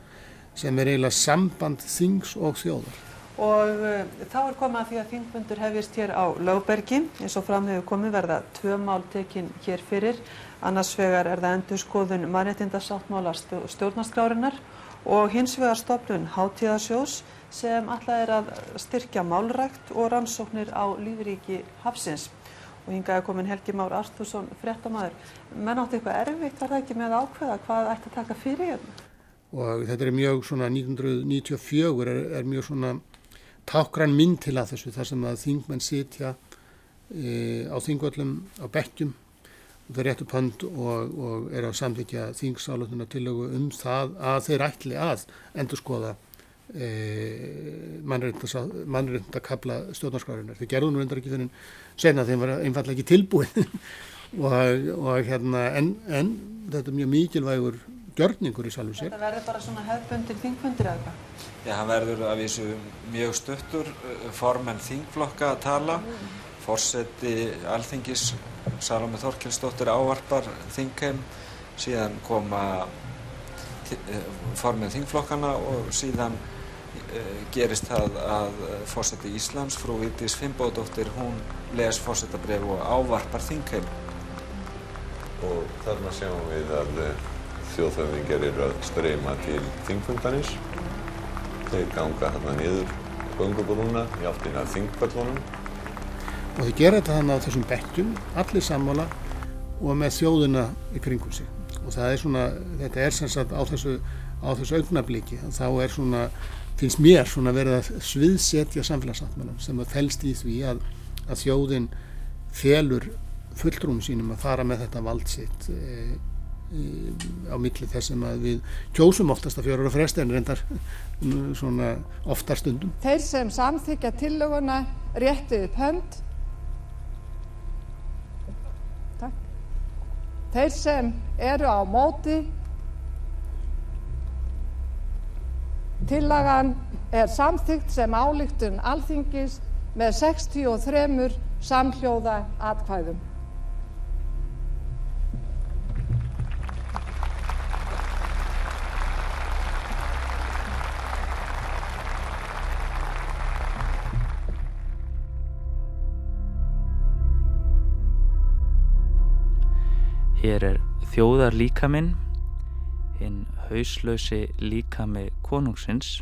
sem er eiginlega samband þings og þjóðar. Og uh, þá er komað að því að þingfundur hefist hér á Lábergi eins og fram hefur komið verða tvö mál tekinn hér fyrir annars vegar er það endur skoðun mannreitindarsáttmála stjórnarskrárinnar og hins vegar stofnun hátíðasjós sem alltaf er að styrkja málrækt og rannsóknir á lífríki hafsins. Og hingaði komin Helgi Már Arstússon, frettamæður. Menn átti eitthvað erfitt, var það ekki með ákveða hvað ætti að taka fyrir hérna? Og þetta er mjög svona 1994 er, er mjög svona tákgrann mynd til að þessu þar sem að þingmenn sitja e, á þingvöllum, á bekkjum það er rétt upp hönd og, og er að samþykja þingsálatuna tilögu um það að þeir ætli að endur skoða e, mannreitnda kabla stjórnarskrárunar. Þeir gerðu nú endar ekki þennan senna þeim var einfallega ekki tilbúin og, og hérna en, en þetta er mjög mikilvægur gjörningur í salum sér. Þetta verður bara svona hefðbundir þingfundir eða hvað? Já, hann verður að vísu mjög stuttur uh, formenn þingflokka að tala fórseti alþingis Salome Þorkelsdóttir ávarpar þingheim síðan koma uh, formenn þingflokkana og síðan uh, gerist það að fórseti Íslands frú Vítis Fimboðdóttir hún les fórsetabref og ávarpar þingheim og þarna sjáum við að þjóðhöfðingar eru að streyma til þingfundanis. Þeir ganga hérna niður göngubrúna í áttina þingföllunum. Og þeir gera þetta þannig á þessum bekkjum, allir sammála og með þjóðuna í kringum sig. Og það er svona, þetta er sem sagt á þessu, á þessu augnabliki. Þá er svona, finnst mér svona verið að sviðsetja samfélagsáttmannum sem að fælst í því að, að þjóðin felur fulltrúum sínum að fara með þetta vald sitt e, á milli þess að við kjósum oftast að fjóra og fresti en reyndar svona oftar stundum. Þeir sem samþykja tillöguna rétti upp hönd. Takk. Þeir sem eru á móti. Tillagan er samþygt sem álíktun alþingis með 63 samhljóða atkvæðum. Hér er þjóðar líkaminn, hinn hauslausi líkami konungsins,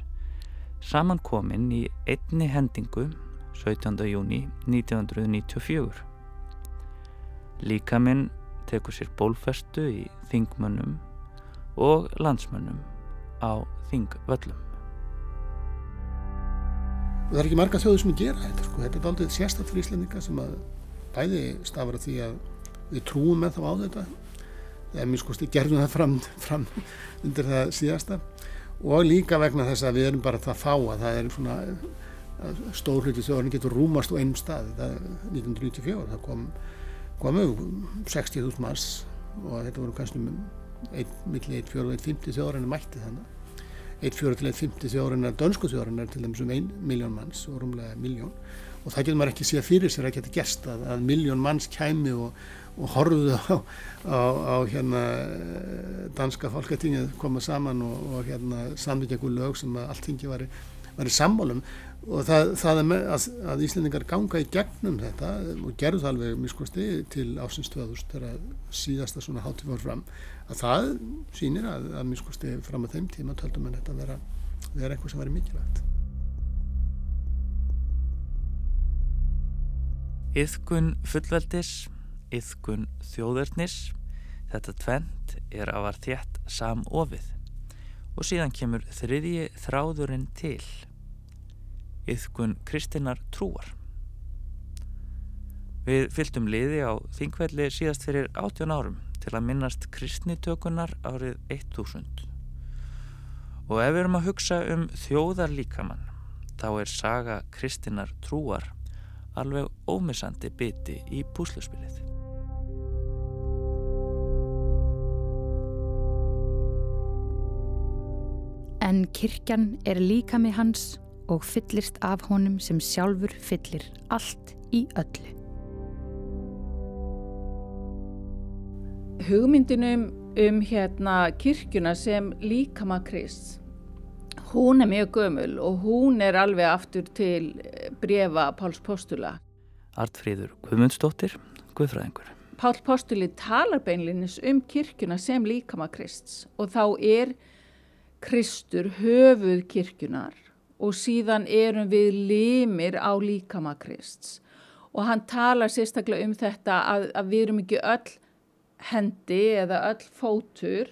samankominn í einni hendingu 17. júni 1994. Líkaminn tekur sér bólfestu í þingmönnum og landsmönnum á þingvöllum. Það er ekki marga þjóður sem gera þetta, sko. þetta er aldrei sérstaklega fyrir Íslandinga sem að bæði stafra því að við trúum með þá á þetta. Eða mjög skoðst, gerðum það fram, fram undir það síðasta. Og líka vegna þess að við erum bara það fá að það er svona stór hluti þjóðarinn getur rúmast á einum stað. Það er 1994 það kom, komu 60.000 manns og þetta voru kannski millir 1,4 og 1,50 þjóðarinn mætti þannig 1,4 til 1,50 þjóðarinn er dönsku þjóðarinn er til dæmis um 1 miljón manns og rúmlega miljón og það getur maður ekki síðan fyrir sér að geta gerst að, að miljón manns kæmi og og horfðu á, á, á hérna danska fólkatingið koma saman og, og hérna samvikið einhver lög sem allt hingi var í sammálum. Og það, það að, að Íslendingar ganga í gegnum þetta og gerðu það alveg miskosti til ásins 2000 þegar síðasta svona hátíð fór fram að það sýnir að, að miskosti fram að þeim tíma töldum en þetta vera, vera eitthvað sem væri mikilvægt Yðkun fullveldis yðkun þjóðverðnis. Þetta tvent er að var þétt samofið og síðan kemur þriðji þráðurinn til, yðkun kristinnar trúar. Við fylgtum liði á þingvelli síðast fyrir 18 árum til að minnast kristnitökunar árið 1000. Og ef við erum að hugsa um þjóðar líkamann, þá er saga kristinnar trúar alveg ómissandi biti í púsluspilið. En kirkjan er líka með hans og fyllist af honum sem sjálfur fyllir allt í öllu. Hugmyndinum um hérna kirkjuna sem líkama krist hún er mjög gömul og hún er alveg aftur til brefa Páls Postula. Artfríður Guðmundsdóttir, Guðfræðingur. Pál Postuli talar beinlinnins um kirkjuna sem líkama Krists og þá er Kristur höfuð kirkjunar og síðan erum við limir á líkama Krists og hann talar sérstaklega um þetta að, að við erum ekki öll hendi eða öll fótur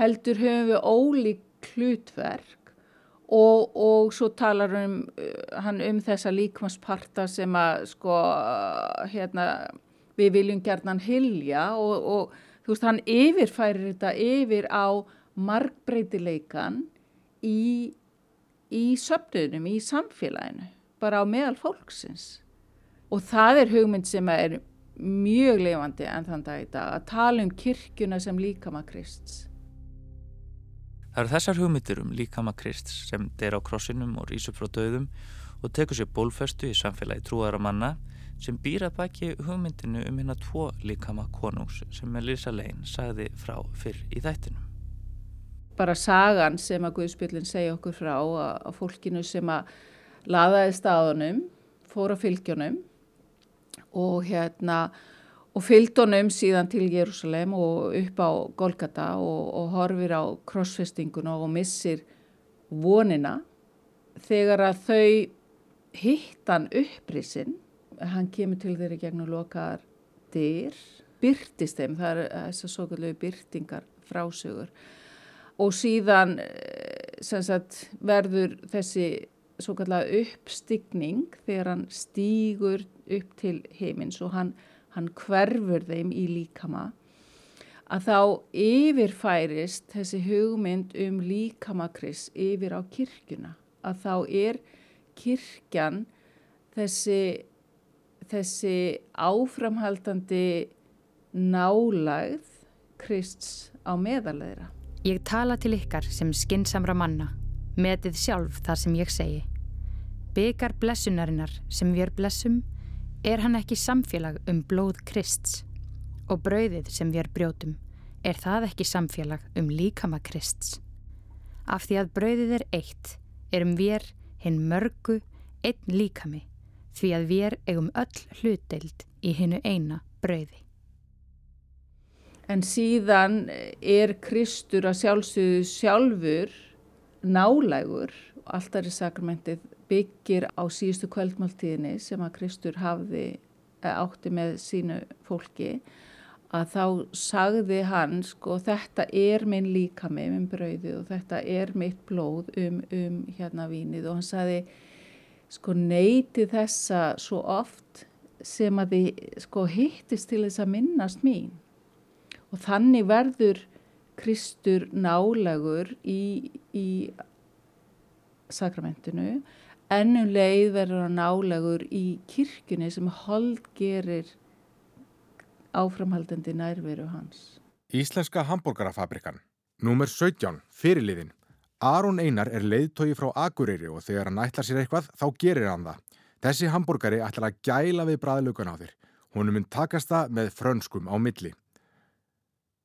heldur höfum við ólík hlutverk og, og svo talar um, hann um þessa líkmansparta sem að sko hérna við viljum gerðan hilja og, og veist hann yfirfærir þetta yfir á markbreytileikan í, í söpnunum, í samfélaginu, bara á meðal fólksins. Og það er hugmynd sem er mjög lifandi enn þann dag í dag, að tala um kirkjuna sem líkama Krists. Það eru þessar hugmyndir um líkama Krists sem deyr á krossinum og rýsur frá döðum og tekur sér bólfestu í samfélagi trúara manna sem býra baki hugmyndinu um hérna tvo líkama konungs sem Elisa Lein sagði frá fyrr í þættinu. Bara sagan sem að Guðspillin segja okkur frá að fólkinu sem að laðaði staðunum, fór á fylgjónum og hérna og fylgdónum síðan til Jérúsalem og upp á Golgata og, og horfir á krossfestinguna og missir vonina. Þegar að þau hittan upprisinn hann kemur til þeirri gegnum lokaðar dyr, byrtist þeim, það er þessar svo kallegu byrtingar frásögur. Og síðan sagt, verður þessi svo kallega uppstigning þegar hann stýgur upp til heimins og hann, hann hverfur þeim í líkama að þá yfirfærist þessi hugmynd um líkamakris yfir á kirkjuna að þá er kirkjan þessi þessi áframhaldandi nálægð Krists á meðaleira. Ég tala til ykkar sem skinsamra manna, metið sjálf þar sem ég segi. Byggar blessunarinnar sem við er blessum, er hann ekki samfélag um blóð Krists og brauðið sem við er brjótum, er það ekki samfélag um líkama Krists. Af því að brauðið er eitt, erum við hinn mörgu einn líkami því að við eigum öll hlutdeild í hinnu eina brauði. En síðan er Kristur að sjálfsögðu sjálfur nálægur, alltaf er sakramentið byggir á síðustu kvöldmáltíðinni sem að Kristur hafði átti með sínu fólki að þá sagði hann sko þetta er minn líka með minn brauðið og þetta er mitt blóð um, um hérna vínið. Og hann sagði sko neyti þessa svo oft sem að þið sko hittist til þess að minnast mín. Og þannig verður Kristur nálagur í, í sakramentinu ennum leið verður hann nálagur í kirkjunni sem hold gerir áframhaldandi nærveru hans. Íslenska hambúrgarafabrikan, númer 17, fyrirliðin Aron Einar er leiðtói frá Akureyri og þegar hann ætlar sér eitthvað þá gerir hann það. Þessi hambúrgari ætlar að gæla við bræðlugan á þér. Hún er mynd takast það með frönskum á milli.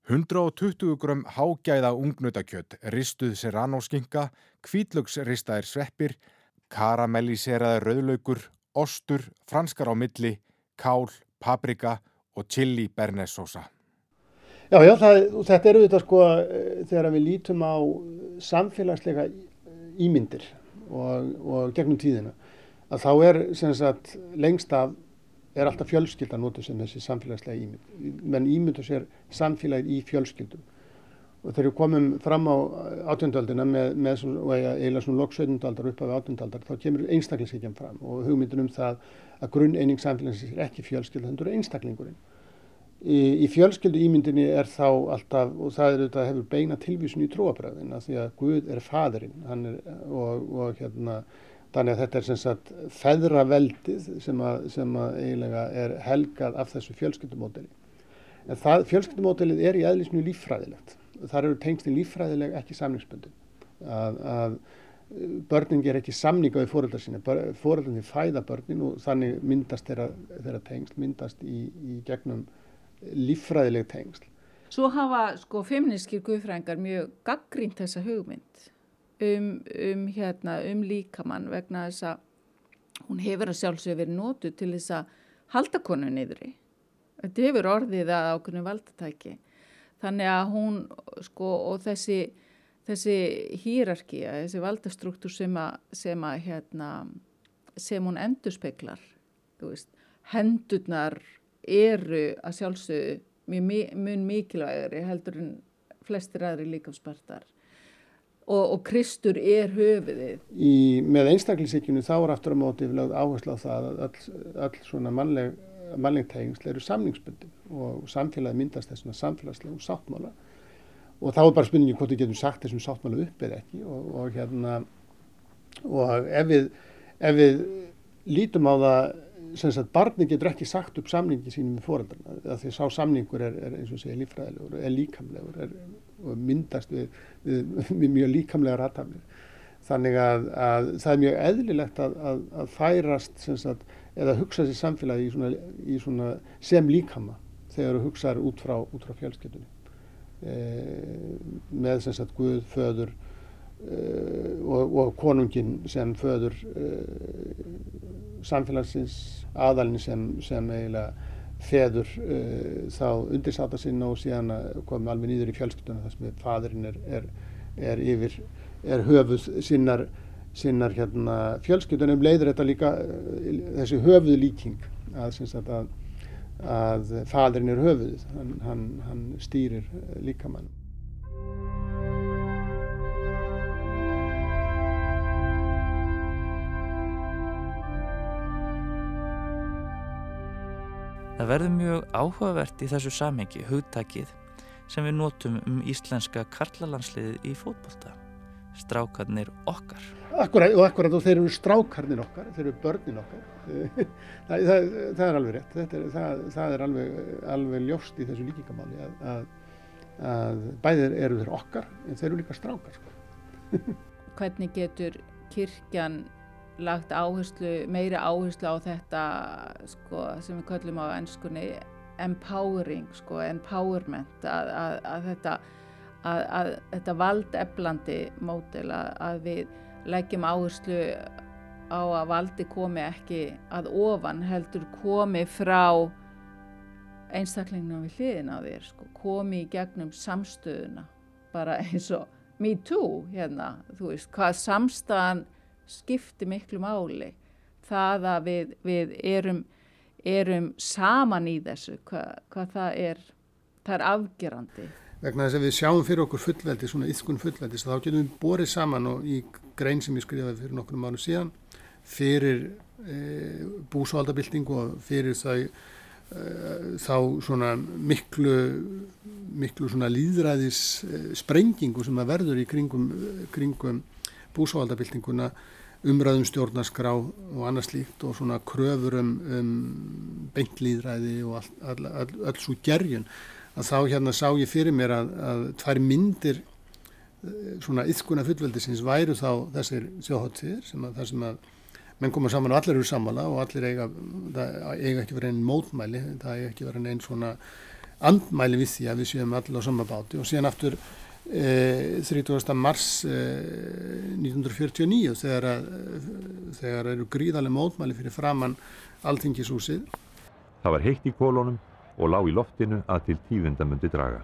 120 gram hágæða ungnautakjött, ristuð serrano skinka, kvítlöksristaðir sveppir, karamelliseraði rauðlaugur, ostur, franskar á milli, kál, paprika og chili bernessósa. Já, já, það, þetta eru þetta sko þegar við lítum á samfélagslega ímyndir og, og gegnum tíðina að þá er sagt, lengst af er alltaf fjölskylda notur sem þessi samfélagslega ímynd menn ímyndu sér samfélagið í fjölskyldum og þegar við komum fram á átjöndaldina með, með svona, og eiginlega svona lokksveitundaldar upp af átjöndaldar þá kemur einstaklingsíkjan fram og hugmyndin um það að grunn eining samfélagsins er ekki fjölskylda þannig að einstaklingurinn Í, í fjölskyldu ímyndinni er þá alltaf, og það er þetta hefur beina tilvísun í trúabröðin, að því að Guð er fadurinn er, og, og hérna, þannig að þetta er sem sagt feðraveldið sem að, sem að eiginlega er helgað af þessu fjölskyldumódeli. En það, fjölskyldumódelið er í eðlisnu líffræðilegt. Þar eru tengstin líffræðileg ekki samlingsbundin. að, að börnin ger ekki samninga við fóreldar sína, fóreldar fæða börnin og þannig myndast þeirra, tengsl, myndast í, í gegnum líffræðileg tengsl. Svo hafa sko feministkir guðfrængar mjög gaggrínt þessa hugmynd um, um, hérna, um líkamann vegna þess að hún hefur að sjálfsögur verið nótu til þess að halda konu niðri. Þetta hefur orðið að ákveðinu valdatæki. Þannig að hún sko og þessi, þessi hýrarki, þessi valdastruktúr sem, sem, hérna, sem hún endur speklar, hendurnar eru að sjálfsögðu mun mikilvægari heldur en flestir aðri líkamspartar og, og Kristur er höfuðið. Í, með einstaklisíkjunu þá er aftur á móti áherslu á það að all, all svona mannleg, mannleg tegingsl eru samningsbundin og samfélagi myndast þessuna samfélagslegum sáttmála. Og þá er bara spurningi hvort við getum sagt þessum sáttmála upp eða ekki og, og hérna og ef við, ef við lítum á það sem sagt barni getur ekki sagt upp samningi sínum með fóreldrarna því sá samningur er, er eins og segja lífræðilegur, er líkamlegur er, og myndast við, við, við mjög líkamlega ratafnir þannig að, að það er mjög eðlilegt að, að, að færast sagt, eða hugsa sér samfélagi í svona, í svona sem líkama þegar þú hugsaður út frá, frá fjölskyldunni. E, með sem sagt Guð, föður e, og, og konungin sem föður e, samfélagsins aðalinn sem, sem eiginlega feður þá undirsáta sinna og síðan komið alveg nýður í fjölskylduna þar sem fadurinn er, er, er yfir, er höfuð sinnar, sinnar hérna, fjölskyldunum leiður þetta líka þessi höfuð líking að, að, að fadurinn er höfuð, hann, hann, hann stýrir líkamann. Það verður mjög áhugavert í þessu samhengi hugtakið sem við notum um íslenska karlalansliðið í fótbolta. Strákarnir okkar. Akkurat og akkurat og þeir eru strákarnir okkar, þeir eru börnin okkar. það, það, það er alveg rétt, er, það, það er alveg, alveg ljóst í þessu líkingamáli að, að, að bæðir eru þeir okkar en þeir eru líka strákar. Sko. Hvernig getur kirkjan lagt áherslu, meiri áherslu á þetta sko, sem við kallum á ennskunni empowering, sko, empowerment að, að, að þetta að, að þetta valdeflandi mótil að við leggjum áherslu á að valdi komi ekki að ofan heldur komi frá einstaklingnum við hliðin á þér sko, komi í gegnum samstöðuna. Bara eins og me too hérna, þú veist, hvað samstæðan skipti miklu máli. Það að við, við erum, erum saman í þessu hvað, hvað það er það er afgerandi vegna þess að við sjáum fyrir okkur fullveldi svona yskun fullveldi þá getum við borið saman og í grein sem ég skrifaði fyrir nokkrum mánu síðan fyrir e, búsvaldabilding og fyrir þau e, þá svona miklu miklu svona líðræðis e, sprengingu sem að verður í kringum, kringum búsvaldabildinguna umræðum stjórnarskrá og annars líkt og svona kröfur um, um beintlýðræði og all, all, all, öll svo gerjun að þá hérna sá ég fyrir mér að, að tvær myndir eh, svona yðskuna fullveldisins væru þá þessir þjóðhóttir sem að það sem að menn koma saman og allir eru sammála og allir eiga, það eiga ekki verið einn mótmæli, það eiga ekki verið einn svona andmæli við því að við séum allir á sama báti og síðan aftur 30. Eh, mars 1949 eh, þegar, að, þegar eru gríðarlega mótmæli fyrir framann Alþingishúsið. Það var heitt í kólunum og lág í loftinu að til tífundamundi draga.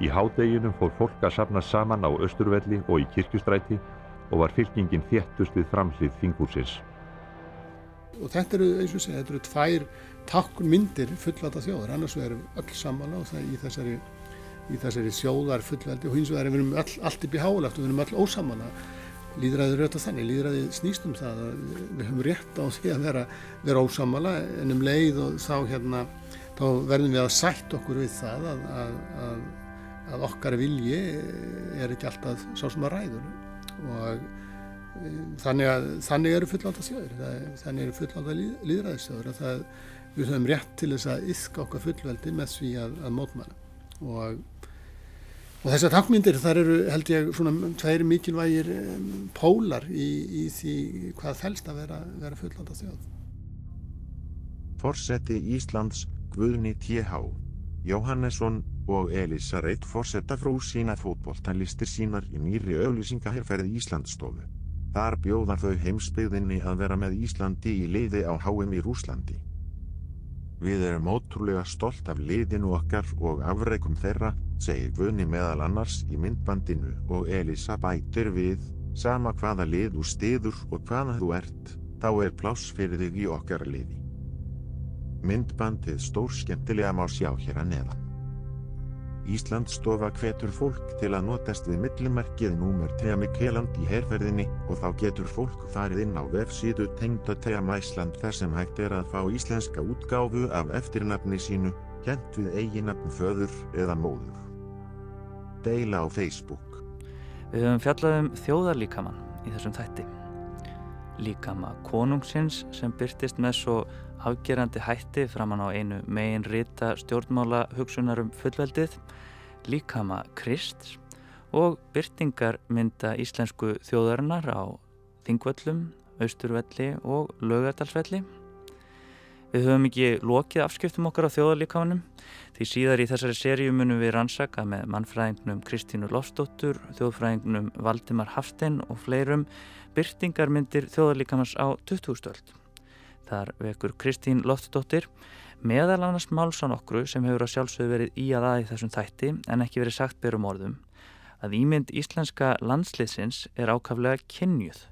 Í hádeginu fór fólk að sapna saman á Östurvelli og í Kirkjustræti og var fylkingin þéttust við framhlið þingúsins. Og þetta eru, eins og segja, þetta eru tvær takkun myndir fullvata þjóður, annars verður öll samanlá það í þessari í þessari sjóðar fullveldi og hins vegar við erum all, allt upp í hálagt og við erum all er auðvitað þannig, líðræðið snýst um það að við höfum rétt á því að vera, vera ósamala en um leið og þá hérna þá verðum við að sætt okkur við það að, að, að, okkar vilji er ekki alltaf sá sem að ræður. Og e, þannig að þannig eru fullvalda þjóður þannig eru fullvalda líð, líðræðisþjóður að við höfum rétt til þess að yfka okkar fullveldi með því að mótmæla. Og Og þessar takkmyndir þar eru held ég svona tveir mikilvægir pólar í, í því hvað fælst að vera, vera fullanda þjóð. Forseti Íslands Guðni T.H. Jóhannesson og Elisa Reit forsetta frú sína fótbolltælistir sínar í nýri auðlýsingaherferði Íslandsstofu. Þar bjóðar þau heimsbyggðinni að vera með Íslandi í liði á HM í Rúslandi. Við erum ótrúlega stolt af liðinu okkar og afreikum þeirra, segir Guðni meðal annars í myndbandinu og Elisa bætir við, sama hvaða lið þú stiður og hvaða þú ert, þá er pláss fyrir þig í okkar liði. Myndbandið stór skemmtilega má sjá hér að neðan. Íslandsstofa hvetur fólk til að notast við millimerkið númer Tea Mikeland í herferðinni og þá getur fólk farið inn á vefsíðu tengda Tea Mæsland þar sem hægt er að fá íslenska útgáfu af eftirnafni sínu, kent við eiginafn föður eða móður. Deila á Facebook. Við höfum fjallað um þjóðarlíkamann í þessum þætti. Líkama konungsins sem byrtist með svo afgerandi hætti framann á einu megin rita stjórnmála hugsunar um fullveldið, líkama Krist og byrtingar mynda íslensku þjóðarinnar á Þingvöllum, Austurvelli og Lögardalsvelli. Við höfum ekki lokið afskiptum okkar á þjóðarlíkamanum því síðar í þessari seríu munum við rannsaka með mannfræðingnum Kristínu Lofsdóttur, þjóðfræðingnum Valdimar Hafstein og fleirum byrtingarmyndir þjóðarlíkamans á 2000-öld. Þar vekur Kristín Loftsdóttir meðal annars málsan okkru sem hefur á sjálfsögðu verið í að aði þessum þætti en ekki verið sagt berum orðum að ímynd íslenska landsliðsins er ákaflega kynjuð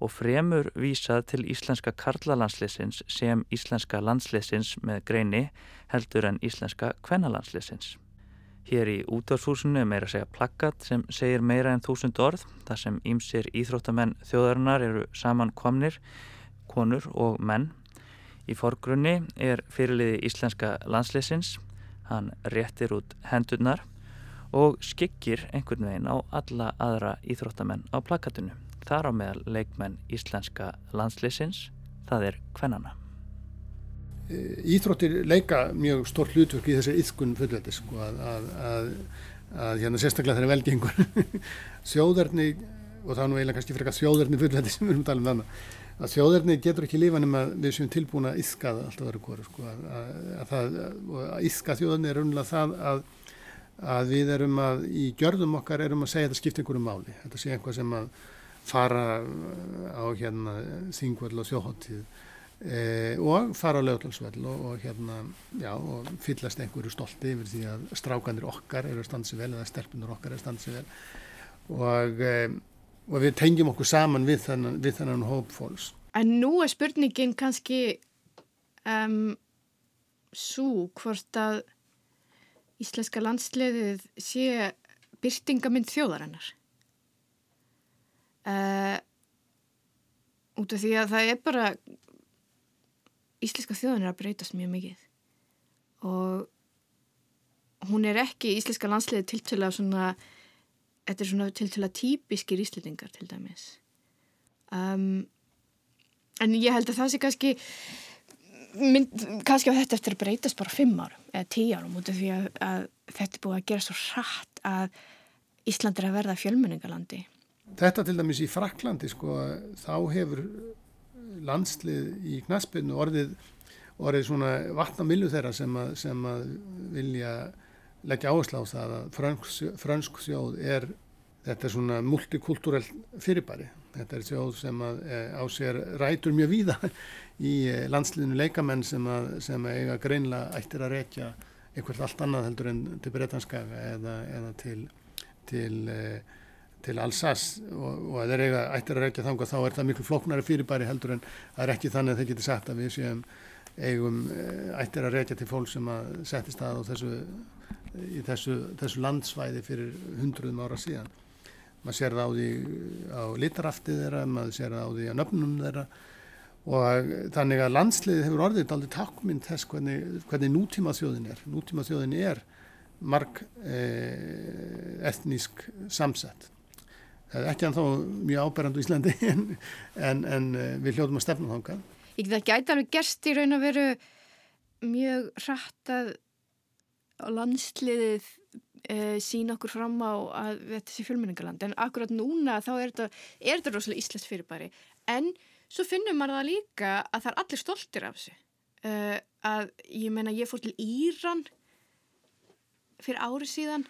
og fremur vísað til íslenska karlalandsliðsins sem íslenska landsliðsins með greini heldur en íslenska kvennalandsliðsins. Hér í útdórshúsinu er meira að segja plakkat sem segir meira en þúsund orð þar sem ímsir íþróttamenn þjóðarinnar eru saman komnir konur og menn. Í forgrunni er fyrirliði íslenska landsleysins, hann réttir út hendurnar og skikkir einhvern veginn á alla aðra íþróttamenn á plakatinu. Þar á meðal leikmenn íslenska landsleysins, það er kvennana. Íþróttir leika mjög stór hlutverk í þessi yðkun fullveldis sko, að, að, að, að hérna sérstaklega þeirra velgengur þjóðarni og það er nú eiginlega kannski fyrir eitthvað þjóðarni fullveldis sem við erum að tala um þannig að þjóðarni getur ekki lífa nema við séum tilbúin að yfka það alltaf verið hverju sko, að yfka þjóðarni er raunlega það að, að við erum að í gjörðum okkar erum að segja að þetta skiptir einhverju máli. Þetta sé einhvað sem að fara á hérna þingvöld og þjóhóttíð e, og fara á löglagsvöld og, og hérna já og fyllast einhverju stolti yfir því að strákanir okkar eru að standa sér vel eða stelpunir okkar eru að standa sér vel. Og e, og við tengjum okkur saman við þennan, við þennan hópfólks. En nú er spurningin kannski um, svo hvort að íslenska landsliðið sé byrtingamind þjóðarinnar. Uh, út af því að það er bara íslenska þjóðan er að breytast mjög mikið og hún er ekki íslenska landsliðið tiltöla svona þetta er svona til til að típiskir íslitingar til dæmis. Um, en ég held að það sé kannski mynd, kannski að þetta eftir að breytast bara fimm árum eða tíu árum út af því að, að þetta er búið að gera svo hratt að Ísland er að verða fjölmenningalandi Þetta til dæmis í Fraklandi sko þá hefur landslið í knaspinu orðið orðið svona vatnamilju þeirra sem að, sem að vilja leggja áherslu á það að frönsk, frönsk þjóð er þetta er svona multikultúrell fyrirbæri. Þetta er þjóð sem að, e, á sér rætur mjög víða í e, landsliðinu leikamenn sem að, sem að eiga greinlega ættir að rekja eitthvað allt annað heldur en til Bretanskaga eða, eða til, til, e, til Alsace og, og að þeir eiga ættir að rekja þanga þá er það miklu floknari fyrirbæri heldur en það er ekki þannig að þeir geti sagt að við séum eigum ættir að rekja til fólk sem að settist að á þessu í þessu, þessu landsvæði fyrir hundruðum ára síðan. Maður sér það á því á litaraftið þeirra, maður sér það á því á nöfnum þeirra og þannig að landsliðið hefur orðið aldrei takkmynd þess hvernig, hvernig nútíma þjóðin er. Nútíma þjóðin er marg eh, etnísk samsett. Það er ekki ennþá mjög áberandu í Íslandi en, en, en við hljóðum að stefna þánga. Ég það gæti alveg gerst í raun að veru mjög hratt að landsliðið uh, sína okkur fram á að þetta sé fjölmenningaland en akkurat núna þá er þetta, er þetta rosalega íslenskt fyrirbæri. En svo finnum maður það líka að það er allir stoltir af þessu. Uh, að ég meina ég fór til Íran fyrir ári síðan.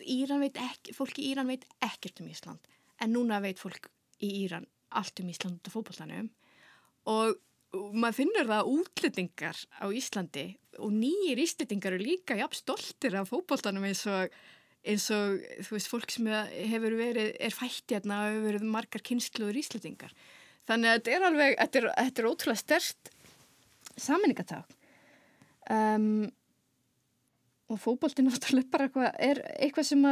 Íran veit ekki, fólk í Íran veit ekkert um Ísland. En núna veit fólk í Íran allt um Ísland og, og maður finnur það að útlendingar á Íslandi og nýjir Íslandingar eru líka jafn stoltir af fókbaltanum eins og eins og þú veist fólk sem hefur verið, er fætt hérna og hefur verið margar kynsluður Íslandingar þannig að þetta er alveg, þetta er, þetta er ótrúlega stert saminningaták um, og fókbólti náttúrulega bara eitthvað, er eitthvað sem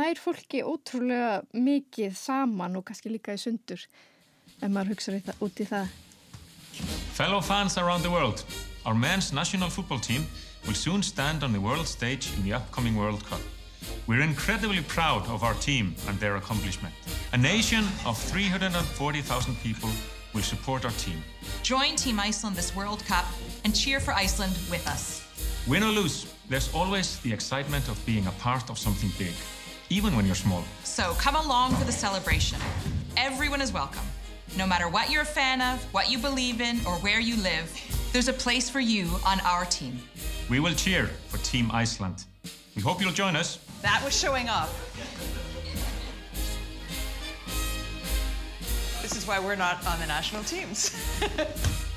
nær fólki ótrúlega mikið saman og kannski líka í sundur ef maður hugsa út í það Fellow fans around the world Our men's national football team will soon stand on the world stage in the upcoming World Cup We're incredibly proud of our team and their accomplishment. A nation of 340,000 people will support our team. Join Team Iceland this World Cup and cheer for Iceland with us. Win or lose, there's always the excitement of being a part of something big, even when you're small. So come along for the celebration. Everyone is welcome. No matter what you're a fan of, what you believe in, or where you live, there's a place for you on our team. We will cheer for Team Iceland. We hope you'll join us. That was showing up. This is why we're not on the national teams.